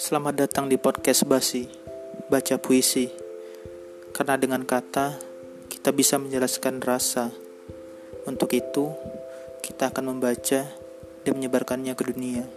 Selamat datang di podcast Basi, baca puisi. Karena dengan kata, kita bisa menjelaskan rasa. Untuk itu, kita akan membaca dan menyebarkannya ke dunia.